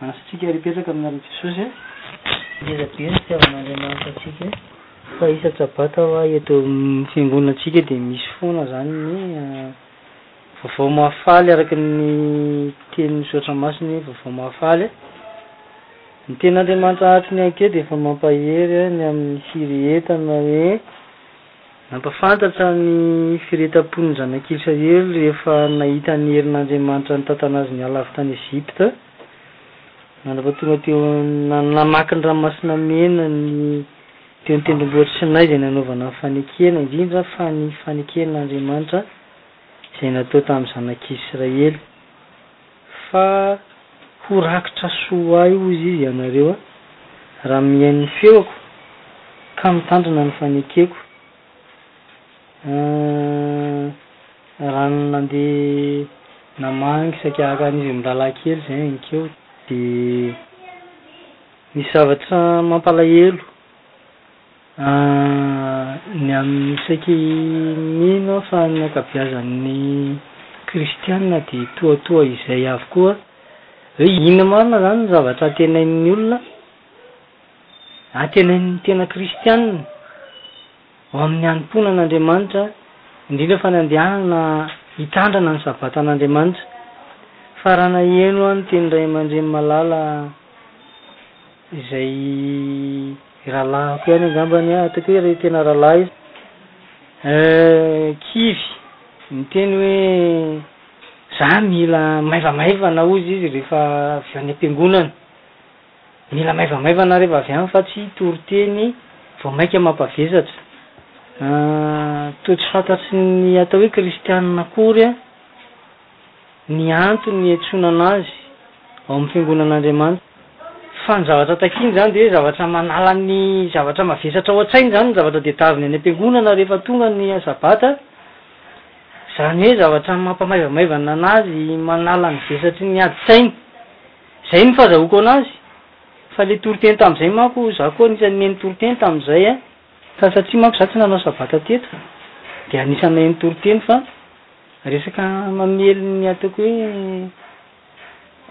Mahazotsika ary hipetraka amin'ny lalan'i Jesosy e. Ngeza be ny fitiavan'Andriamanitra antsika e. Fa isan-tsabata hoa eto amin'ny fiangonantsika dia misy foana izany ny Vaovao Mahafaly araka ny tenin'ny Soratra Masina hoe Vaovao Mahafaly. Ny tenin'Andriamanitra atsy mihiankeo dia efa mampahery ny amin'ny firehetana hoe. Nampahafantatra ny firaitam-pony ny Zanak'Isiraely rehefa nahita ny herin'Andriamanitra nitantana azy niala avy tany Egypta. Nandrava tonga teo namaky ny Ranomasina Mena ny teo an-tendrombohitr'i Sinay izay nanaovana ny fanekena, indrindra fa ny faneken'Andriamanitra izay natao tamin'ny Zanak'Isiraely. Fa ho rakitra soa ahy, hoy Izy, ianareo, raha mihaino ny feoko ka mitandrina ny fanekeko. Aa raha nandeha namangy saika haka an'izy amin-dalahy kely izay henkeo, dia nisy zavatra mampalahelo. Ny amin'ny isaiky mino aho fa ny ankabeazan'ny kristiana dia toatoa izay avokoa, hoe inona marina izany ny zavatra antenain'ny olona? Antenain'ny tena kristiana ho amin'ny hanompoana an'Andriamanitra, indrindra fa ny andehanana hitrandrana ny sabatan'Andriamanitra. Fa raha naheno aho ny tenin'ny ray aman-dreny malala, izay rahalahiko ihany angambany an, ataoko hoe re tena rahalahy izy eh, kivy, niteny hoe za mila maivamaivana hozy izy rehefa avy any am-piangonana, mila maivamaivana rehefa avy any fa tsy toriteny vao maika mampavesatra ah, toa tsy fantatry ny atao hoe kristianina akory an, ny antony iantsoana anazy ao amin'ny fiangonan'Andriamanitra. Fa ny zavatra takiany izany dia hoe zavatra manala ny zavatra mavesatra ao an-tsainy izany ny zavatra tadiaviny any am-piangonana rehefa tonga ny sabata, izany hoe zavatra mampamaivamaivana an'azy, manala ny vesatry ny adin-tsainy. Izay no fazahoako an'azy. Fa ilay toriteny tamin'izay manko, izaho koa anisan'ny niheno toriteny tamin'izay an! Fa satria manko izaho tsy nanao sabata teto dia anisan'ny naheno toriteny fa resaka mamely ny ataoko hoe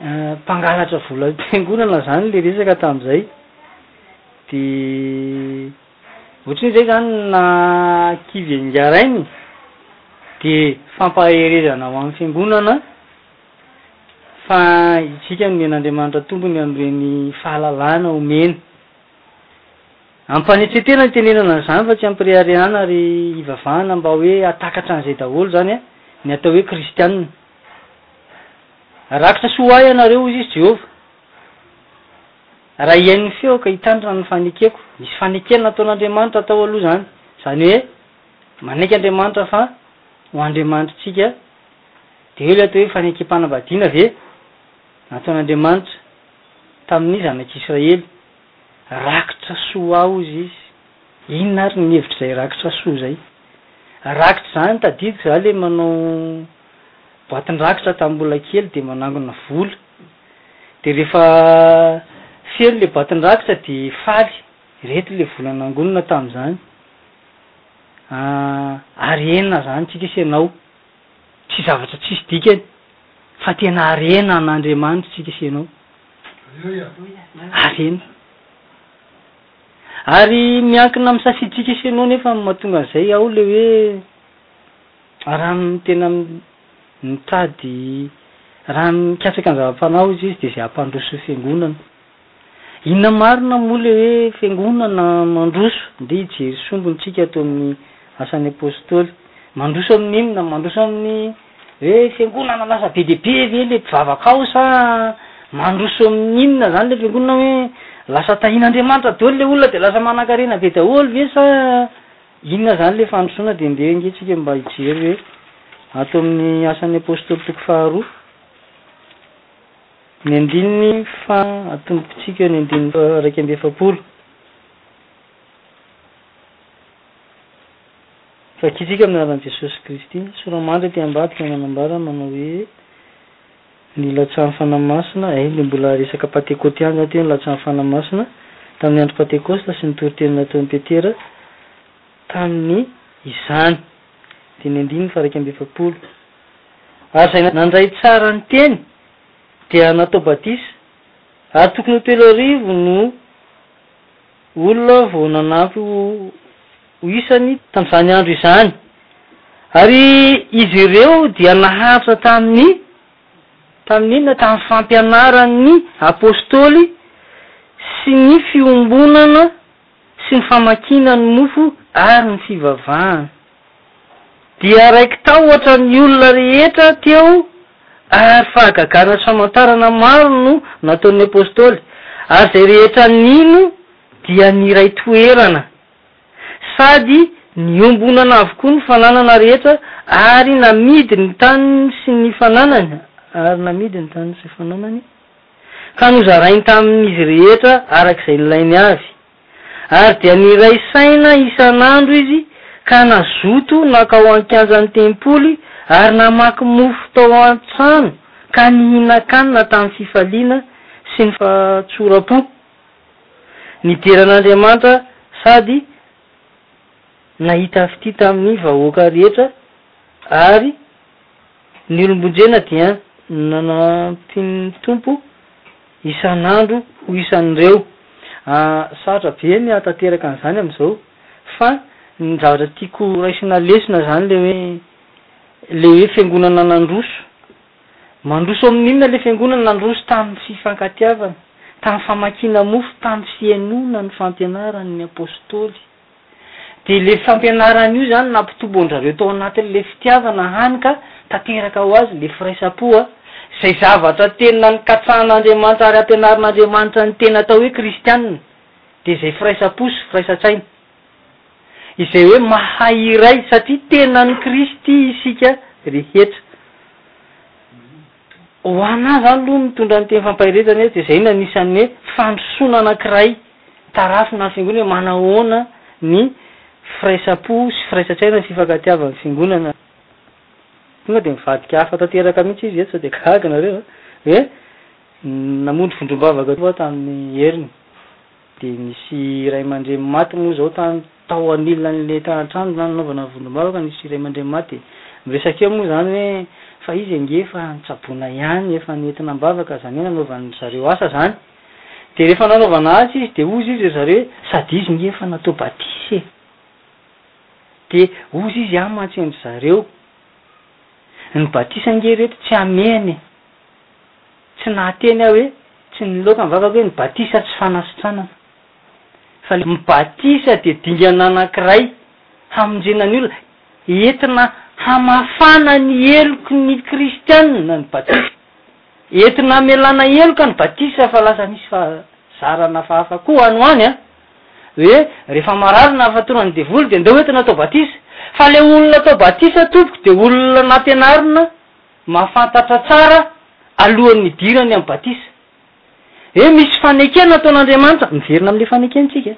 mpangalatra vola fiangonana zany le resaka tamzay de ohatran'ny zay zany na kivy engarainy de fampaherezana ho an'ny fiangonana fa isika nomen'Andriamanitra tombony amin'ireny fahalalana omeny ampanetren-tena ny tenenana an'izany fa tsy ampireharehana ary hivavahana mba hoe hahatakatra an'izay daholo zany ny atao hoe kristianina. Rakitra soa ho ahy ianareo, hoy izy, Jehovah. Raha hihaino ny feoko, hitandrina ny fanekeko. Misy fanekena nataon'Andriamanitra tao aloha izany. Izany hoe, manaiky Andriamanitra fa ho Andriamanitritsika. Dia eo ilay atao hoe fanekempanambadiana ve? Nataon'Andriamanitra tamin'ny Zanak'Israely. Rakitra soa ho ahy, hozy izy. Inona ary ny hevitr'izay rakitra soa izay? Rakitra izany, tadidiko, izaho ilay manao. boatin-drakitra tamin'ny mbola kely dia manangona vola dia rehefa feno ilay boatin-drakitra dia faly ireto ilay vola nangonina tamin'izany an! harena izany tsika sy ianao tsy zavatra tsisy dikany fa tena harena an'Andriamanitra tsika sy ianao harena ary miankina amin'ny safidy tsika sy ianao nefa ny mahatonga an'izay ao ilay hoe Raha ny tena mitady, raha ny mikatsaka ny zava-panao izy dia izay hampandroso ny fiangonana. Inona marina moa ilay hoe fiangonana mandroso? Ndeha hijery sombiny tsika ato amin'ny Asan'ny Apostoly. Mandroso amin'ny inona? Mandroso amin'ny hoe fiangonana lasa be dia be ve ilay mpivavaka ao sa mandroso amin'ny inona izany ilay fiangonana hoe lasa tahin'Andriamanitra daholo ilay olona dia lasa manankarena be daholo ve sa Inona izany ilay fandrosoana dia ndeha ange tsika mba hijery hoe ato amin'ny Asan'ny Apostoly toko faharoa, ny andininy faha atomboko tsika ny andininy faha iraika amby efapolo. Vakintsika amin'ny anaran'i Jesosy Kristy. Sora-mandry aty ambadika manambara manao hoe. Ny Latsan'i Fanamasina, Hay dia mbola resaka Pantekoty ihany izany teo ny Latsan'i Fanamasina, tamin'ny andro Pantekosta sy ny toriteny nataon'i Petera tamin'ny izany. Teny andininy faha iraika amby efapolo. Ary izay nandray tsara ny teny dia natao batisa, ary tokony ho telo arivo no. olona vao nanampy ho isany tamin'izany andro izany, ary izy ireo dia naharitra tamin'ny, tamin'ny inona? Tamin'ny fampianaran'ny apostoly sy ny fiombonana sy ny famakiana ny mofo ary ny fivavahana. Dia raiki-taho hoatran'ny olona rehetra aty aho, ary fahagagana sy famantarana maro no nataon'ny Apostoly, ary izay rehetra nino dia niray toerana, sady niombonana avokoa ny fananana rehetra, ary namidy ny taniny sy ny fananany, ary namidy ny taniny sy ny fananany, ka nozarainy tamin'izy rehetra araka izay nilainy avy. Ary dia niray saina isan'andro izy ka nazoto nankao an-kianjan'ny tempoly ary namaky mofo tao an-trano ka nihinan-kanina tamin'ny fifaliana sy ny fahatsoram-po. Nidera an'Andriamanitra sady nahita fitia tamin'ny vahoaka rehetra ary ny olom-bonjena dia nanampy ny Tompo Isan'andro ho isan'ireo. Ah, sarotra be ny hahatanteraka an'izany amin'izao. Fa ny zavatra tiako raisina lesona izany ilay hoe, ilay hoe fiangonana nandroso. Mandroso amin'inona ilay fiangonana? Nandroso tamin'ny fifankatiavana, tamin'ny famakiana mofo, tamin'ny fihainoana ny fampianaran'ny apostoly. Dia le fampianarana io zany nampitombo andrareo tao anatiny le fitiavana hany ka tanteraka ho azy le firaisam-po a. Zay zavatra tena nikatsahan'Andriamanitra ary ampianarin'Andriamanitra ny tena atao hoe kristianina dia zay firaisam-po sy firaisan-tsaina. Izay hoe mahay hiray satria tena an'i Kristy isika rehetra. Ho anah zany loha mitondra ny teny fampaherezana izy dia zay no anisan'ny hoe fandrosoana anankiray. Tarafinà ny Fiangonana hoe manahoana ny firaisam-po sy firaisan-tsaina ny fifankatiavan'ny Fiangonana. Tonga dia mivadika hafa tanteraka mihitsy izy eto sao dia gaga nareo a! hoe namonjy vondrom-bavaka tokoa tamin'ny heriny. Dia nisy ray aman-dreny maty moa izao tany tao anilan'ilay trano nanaovana vondrom-bavaka, nisy ray aman-dreny maty dia miresaka eo moa izany hoe fa izy ange efa notsaboina ihany, efa nentina am-bavaka izany hoe nanaovan-dry zareo asa izany. Dia rehefa nanaovana azy izy dia hozy izy ry zareo hoe, sady izy nge efa natao batisa e! Dia hozy izy an mantsy an-dry zareo, ny batisa ange ireto tsy hamehana e! Tsy nahateny aho hoe, tsy niloaka ny vavako hoe ny batisa tsy fanasitranana. Fa ilay mibatisa dia dingana anankiray hamonjena ny olona, entina hamafana ny heloky ny kristianina ny batisa. Entina hamelana heloka ny batisa fa lasa misy fahazarana hafahafa koa any ho any an! Hoe rehefa marary na fatorana ny devoly dia ndao entina atao batisa! Fa ilay olona atao batisa tompoko dia olona nampianarina mahafantatra tsara alohan'ny hidirany amin'ny batisa! Hoe misy fanekena ataon'Andriamanitra, miverina amin'ilay fanekena tsika,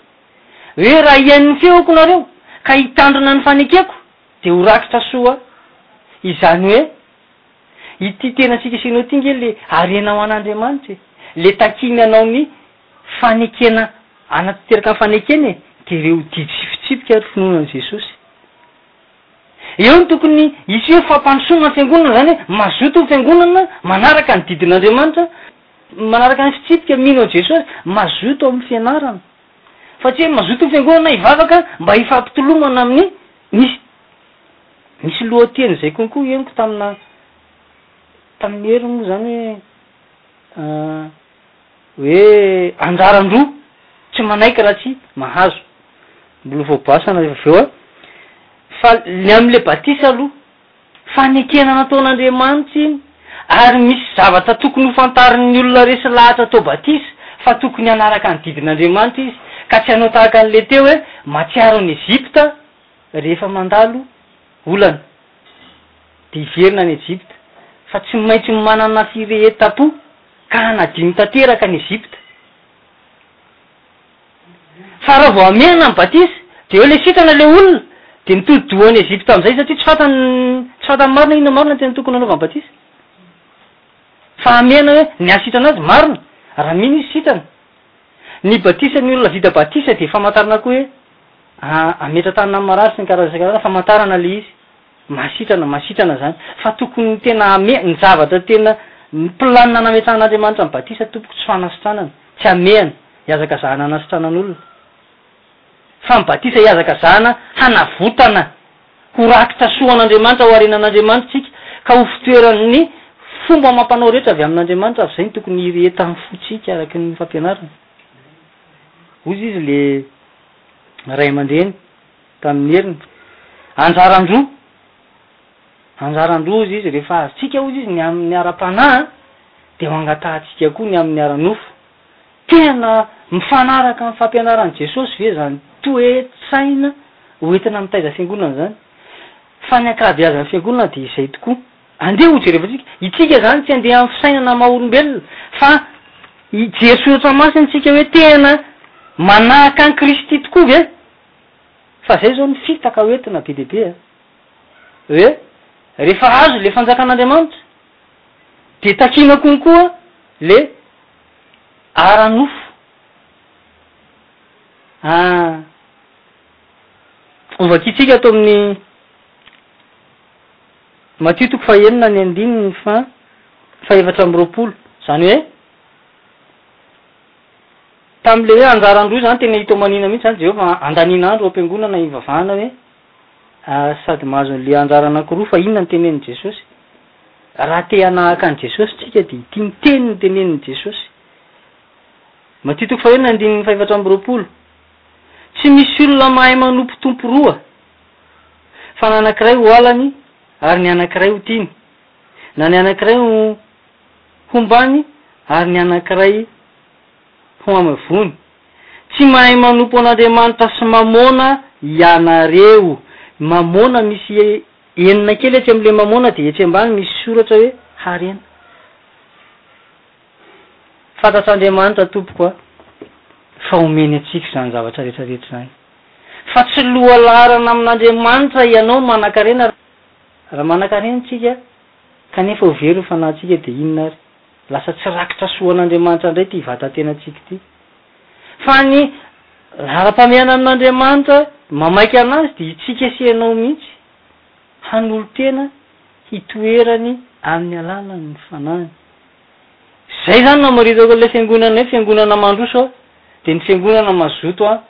hoe raha hihaino ny feoko nareo ka hitandrina ny fanekeko dia ho rakitra soa izany hoe Ity tenantsika isehoanao ity nge le harena ho an'Andriamanitra e! Le takiny anao ny fanekena hanatanteraka ny fanekena e! Dia reo didy sy fitsipika ary finoana an'i Jesosy. Eo no tokony hisy hoe fampandrosoana ny Fiangonana, zany hoe mazoto ny Fiangonana manaraka ny didin'Andriamanitra, manaraka ny fitsipika, mino an'i Jesosy, mazoto amin'ny fianarana. Fa tsy hoe mazoto ny Fiangonana hivavaka mba hifampitolomana amin'ny misy Nisy lohateny izay konko henoko tamina tamin'i Hery moa izany hoe hoe anjaran-droa tsy manaiky raha tsy mahazo. Mbola voabasana avy eo aho. Fa ny amin'ilay batisa aloha, fanekena nataon'Andriamanitra iny ary misy zavatra tokony hofantarin'ny olona resy lahatra atao batisa fa tokony hanaraka ny didin'Andriamanitra izy ka tsy hanao tahaka an'ilay teo hoe mahatsiaro an'i Egypta Rehefa mandalo olana dia hiverina any Ejipta fa tsy maintsy manana firehetam-po ka hanadino tanteraka an'i Ejipta. Fa raha vao hamehana ny batisa dia eo ilay sitrana ilay olona dia mitodi-doha ho any Ejipta amin'izay satria tsy fantany tsy fantany marina inona marina tena tokony hanaovany batisa. Fa hamehana hoe ny hahasitrana azy marina raha mino izy sitrana. Ny batisan'ny olona vita batisa dia famantarana koa hoe Ametra-tanana amin'ny marary sy ny karazana isan-karazany famantarana ilay izy. Mahasitrana, mahasitrana izany. Fa tokony ny tena hameha, ny zavatra tena, ny planina nametrahan'Andriamanitra ny batisa tompoko tsy fanasitranana, tsy hamehana, hiazakazahana hanasitranana olona. Fa ny batisa hiazakazahana hanavotana, ho rakitra soa an'Andriamanitra, ho harena an'Andriamanitra isika, ka ho fitoeran'ny fomba amam-panao rehetra avy amin'Andriamanitra ary izay no tokony hirehetan'ny fontsika araka ny fampianarany. Hoy izy ilay. ray aman-dreny tamin'ny heriny. Anjaran-droa, anjaran-droa hozy izy, rehefa azontsika hozy izy ny amin'ny ara-panahy an, dia ho angatahantsika koa ny amin'ny ara-nofo. Tena mifanaraka amin'ny fampianaran'i Jesosy ve izany toe-tsaina hoentina mitaiza fiangonana izany? Fa ny ankabeazan'ny fiangonana dia izay tokoa. Andeha ho jerevantsika. Itsika izany tsy andeha amin'ny fisainana maha olombelona fa hijery soratra masina isika hoe tena manahaka an'i Kristy tokoa ve? Fa izay izao ny fitaka ho entina be dia be an! Hoe rehefa azo ilay fanjakan'Andriamanitra dia takiana konkoa ilay ara-nofo. An! Ho vakintsika ato amin'ny. Matio toko fahenina ny andininy fa fahefatra amby roapolo, izany hoe tamin'ilay hoe anjaran'ny roa izany tena hitomaniana mihitsy izany Jehovah fa handaniana andro ao am-piangonana hivavahana hoe sady mahazo an'ilay anjara anankiroa fa inona no tenenin'i Jesosy? Raha te hanahaka an'i Jesosy isika dia ity ny teny notenenin'i Jesosy, Matio toko fahenina ny andininy fahefatra amby roapolo, Tsy misy olona mahay manompo tompo roa, Fa ny anankiray ho halany ary ny anankiray ho tiany, na ny anankiray ho hombany ary ny anankiray ho amavoany. Tsy mahay manompo an'Andriamanitra sy Mamôna ianareo. Mamôna misy enina kely etsy amin'ilay Mamôna dia etsy ambany misy soratra hoe harena. Fantatr'Andriamanitra tompoko a, fa omeny antsika izany zavatra rehetra rehetra izany. Fa tsy loha laharana amin'Andriamanitra ianao manankarena raha manankarena tsika kanefa ho very ny fanahintsika dia inona ary? Lasa tsy rakitra soa an'Andriamanitra indray ity vatantenantsika ity. Fa ny laharam-pahamehana amin'Andriamanitra mamaika anazy dia itsika sy ianao mihitsy. hanolo-tena hitoerany amin'ny alalan'ny Fanahiny. Izay izany no hamaritako an'ilay Fiangonana hoe Fiangonana mandroso aho, dia ny Fiangonana mazoto aho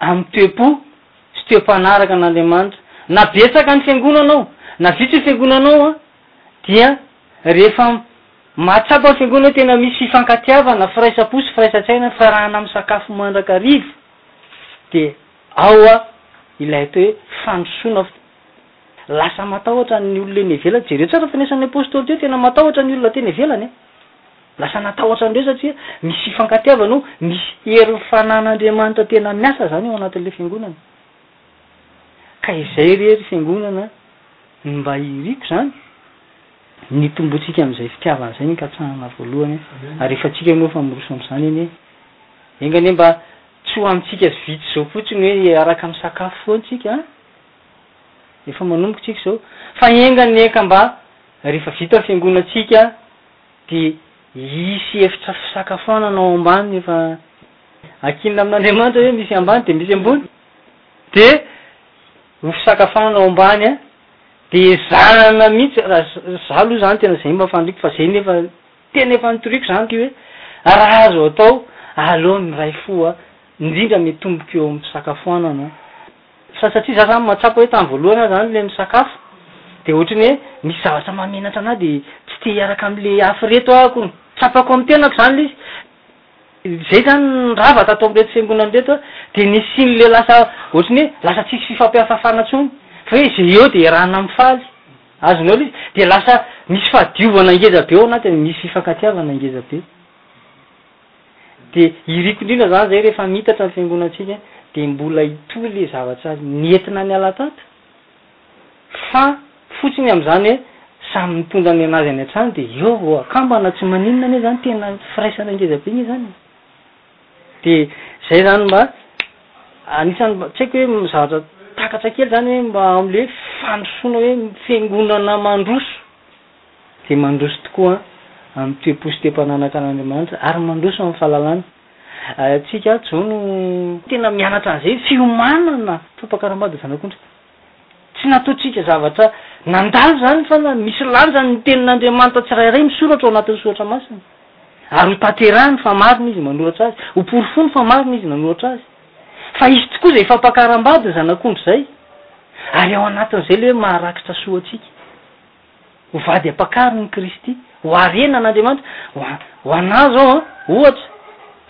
amin'ny toe-po sy toe-panaraka an'Andriamanitra. Na betsaka ny Fiangonana ao, na vitsy ny Fiangonana ao an, dia rehefa mahatsapa ny Fiangonana hoe tena misy fifankatiavana, firaisam-po sy firaisan-tsaina, firarahana misakafo mandrakariva, dia ao ilay atao hoe fandrosoana. Lasa matahotra ny olona eny ivelany. Jereo tsara ny fanesan'ny Apostoly teo, tena matahotra ny olona teny ivelany e! Lasa natahotra an'ireo satria misy fifankatiavana eo, misy herin'ny fanan'Andriamanitra tena miasa izany ao anatin'ilay Fiangonana. Ka izay re ry Fiangonana no mba iriko izany, ny hitomboantsika amin'izay fitiavana izay no hikatsahana voalohany ary efa antsika anie efa miroso amin'izany anie. Enga anie mba tsy ho antsika vitsy izao fotsiny hoe hiaraka misakafo foana isika an! Efa manomboka tsika zao fa enga anie ka mba rehefa vita ny fiangonatsika de hisy efitra fisakafoanana ao ambany efa akinina amin'Andriamanitra hoe misy ambany de misy ambony de ho fisakafoanana ao ambany a! de ezahana mihitsy ra za aloha zany tena zay mba faniriako fa zay nefa tena efa nitoriako zany ty hoe raha azo atao aleo miray fo a! indrindra mety tomboka eo amin'ny fisakafoanana. Fa satria za zany mahatsapa hoe tamin'ny voalohany aho zany le misakafo de ohatriny hoe misy zavatra mahamenatra anah de tsy te hiaraka amle afo reto ah ko, tsapako am tenako zany le izy, zay zany ny rava tato amreto fiangonana reto a, de ny hisianle lasa ohatriny hoe lasa tsisy fifampihafafana tsony fa hoe ze eo de iarahana mifaly, azonao le izy, de lasa misy fahadiovana ngezabe ao anatiny, misy fifankatiavana ngezabe. Dia iriko indrindra zany zay rehefa mitatra ny fiangonantsika dia mbola hitohy le zavatra nentina niala tato fa fotsiny amin'izany hoe samy mitondra ny anazy any an-trano dia eo vao akambana tsy maninona anie zany tena firaisana ngeza be nge zany e! Dia zay zany mba anisan'ny mba tsy haiko hoe zavatra takatra kely zany hoe mba amle fandrosoana hoe fiangonana mandroso dia mandroso tokoa amin'ny toe-po sy toe-pananaka an'Andriamanitra ary mandroso amin'ny fahalalany. Haintsika, Joa no. Tena mianatra an'izay fiomanana fampakaram-bady zanak'ondry. Tsy nataontsika zavatra nandalo izany fa misy lanjany ny Tenin'Andriamanitra tsirairay misoratra ao anatin'ny Soratra Masina. Ary ho tanterahiny fa marina Izy nanoratra azy, ho porofoiny fa marina Izy nanoratra azy. Fa hisy tokoa izay fampakaram-bady ny zanak'ondry izay, ary ao anatin'izay ilay hoe maharakitra soa antsika. ho vady ampakariny i Kristy, ho harena an'Andriamanitra, ho an, ho anà izao an, ohatra,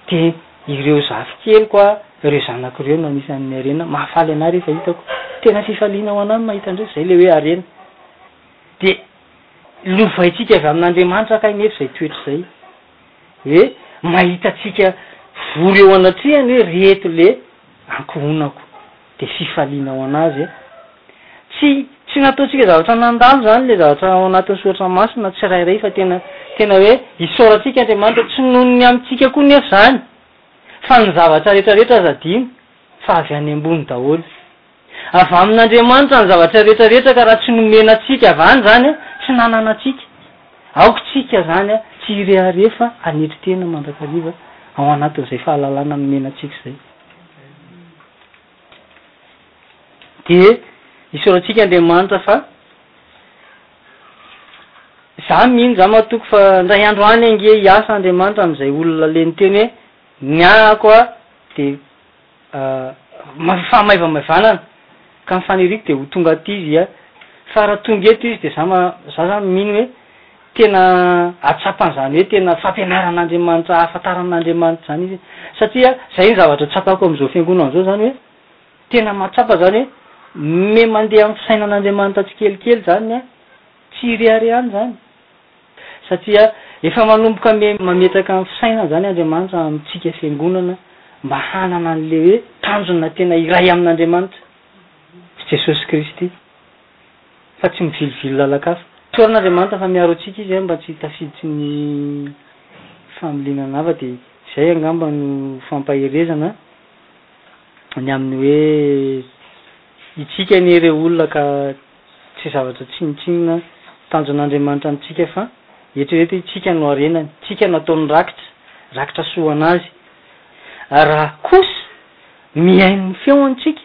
dia ireo zafikeliko a, ireo zanako ireo no anisan'ny harena, mahafaly anà rehefa hitako, tena fifaliana ho anà ny mahita an'ireo, izay ilay hoe harena. Dia lovaintsika avy amin'Andriamanitra kay nefa izay toetra izay, hoe mahita antsika vory eo anatrehany hoe ry reto le ankohonako. Dia fifaliana ho an'azy e! Tsy, tsy nataontsika zavatra nandalo izany ilay zavatra ao anatin'ny soratra masina tsirairay fa tena, tena hoe isaora antsika Andriamanitra, tsy noho ny amintsika koa nefa izany, fa ny zavatra rehetra rehetra aza adino fa avy any ambony daholo. Avy amin'Andriamanitra ny zavatra rehetra rehetra ka raha tsy nomena antsika avy any izany an, tsy nananantsika. Aoka isika izany an, tsy hirehareha fa hanetry tena mandrakariva ao anatin'izay fahalalana nomena antsika izay. Dia isaorantsika Andriamanitra fa za mino za matoky fa indray andro any ange hiasa Andriamanitra amin'izay olona le niteny hoe ny ahako a de fahamaivamaivanana ka ny faniriako de ho tonga aty izy a fa raha tonga eto izy de za za zany mino hoe Tena ahatsapa an'izany hoe tena fampianaran'Andriamanitra, ahafantarana an'Andriamanitra izany izy. Satria izay ny zavatra tsapako amin'izao fiangonana izao izany hoe tena mahatsapa izany hoe me mandeha amin'ny fisainan'Andriamanitra tsikelikely izany ny tsy ireharehany izany. Satria efa manomboka me mametraka ny fisainany izany Andriamanitra amintsika fiangonana mba hanana an'ilay hoe tanjona tena iray amin'Andriamanitra sy Jesosy Kristy. fa tsy mivilivily lalan-kafa. Toran'Andriamanitra fa miaro antsika Izy mba tsy tafiditry ny familiana ny hafa dia izay angamba no fampaherezana ny amin'ny hoe itsika anie re olona ka tsy zavatra tsinontsinona tanjon'Andriamanitra amintsika fa eritrereto itsika no harenany, itsika no ataony rakitra, rakitra soa an'Azy raha kosa mihaino ny feony tsika.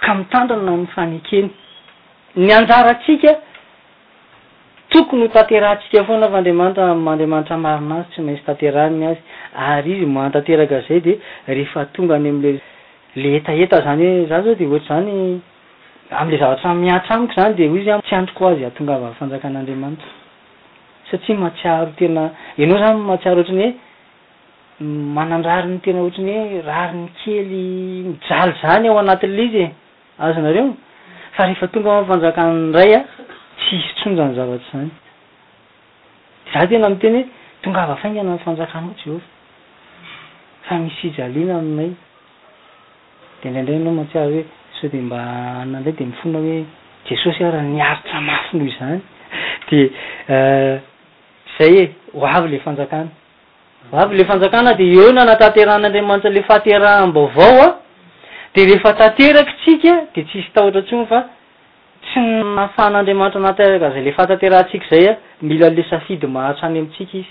ka mitandrina amin'ny fanekeny. Ny anjarantsika tokony ho tanterahantsika foana fa Andriamanitra Andriamanitra marina azy tsy maintsy tanterahiny ny azy ary izy mahatanteraka izay dia rehefa tonga any amin'ilay ilay hetaheta izany hoe izaho izao dia ohatr'izany amin'ilay zavatra mihatra amiko izany dia hoy izy tsy andriko azy hahatongava ny fanjakan'Andriamanitra satria mahatsiaro tena ianao izany mahatsiaro ohatran'ny hoe Manan-drariny tena ohatran'ny hoe rariny kely mijaly izany ao anatin'ilay izy e. Azonareo? Fa rehefa tonga ao amin'ny fanjakan'ny Ray a, tsy hisy intsony izany zavatra izany. Izaho tena miteny hoe, Tongava faingana amin'ny fanjakanao Jehovah, fa misy fijaliana aminay. Dia indraindray ianao mahatsiaro hoe sao dia mba hanana indray dia mifona hoe, Jesosy ary niaritra mafy noho izany dia izay e, ho avy ilay fanjakana. avy ilay fanjakana dia eo nanatanterahan'Andriamanitra ilay fahateraham-baovao a, dia rehefa tanteraka isika dia tsy hisy tahotra intsony fa tsy nahafahan'Andriamanitra nahateraka an'izay ilay fahatanterahantsika izay a, mila an'ilay safidy maharitra any amintsika izy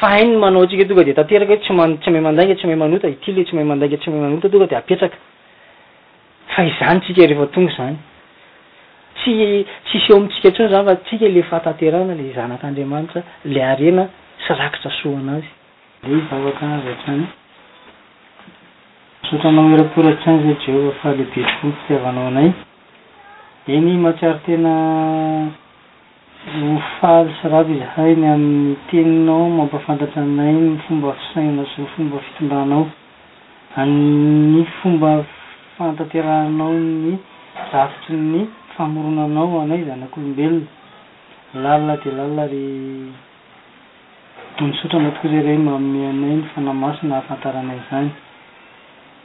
fa hainy ny manao antsika tonga dia tanteraka hoe tsy tsy mahay mandainga tsy mahay manota, ity ilay tsy mahay mandainga tsy mahay manota tonga dia apetraka. Fa izany tsika rehefa tonga izany. Tsy tsisy eo amintsika intsony izany fa tsika ilay fahatanterahana ilay zanak'Andriamanitra, ilay harena sy rakitra soa an'Azy. Dia hivavaka avy hatrany. Misaotra Anao erakory hatrany ry Jéhovah fa lehibe tokoa ny fitiavanao anay. Eny mahatsiaro tena. Faly sy ravo izahay ny amin'ny teninao mampahafantatra anay ny fomba fisainanao sy ny fomba fitondranao, ny fomba fahatanterahanao ny drafitry ny famoronanao anay zanak'olombelona. Lalina dia lalina ry. Dia misaotra anao tokoa izay Ray manome anay ny Fanahy Masina hahafantarana izany.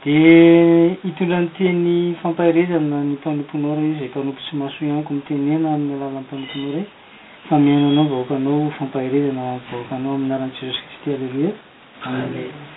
Dia hitondra ny teny fampaherezana ny mpanomponao Ray izay mpanompo tsy mahasoa ihany koa mitenena amin'ny alalan'ny mpanomponao Ray fa mihaino anao ny vahoakanao ho fampaherezana ho an'ny vahoakanao amin'ny anaran'i Jesosy Kristy Aleloia Amen.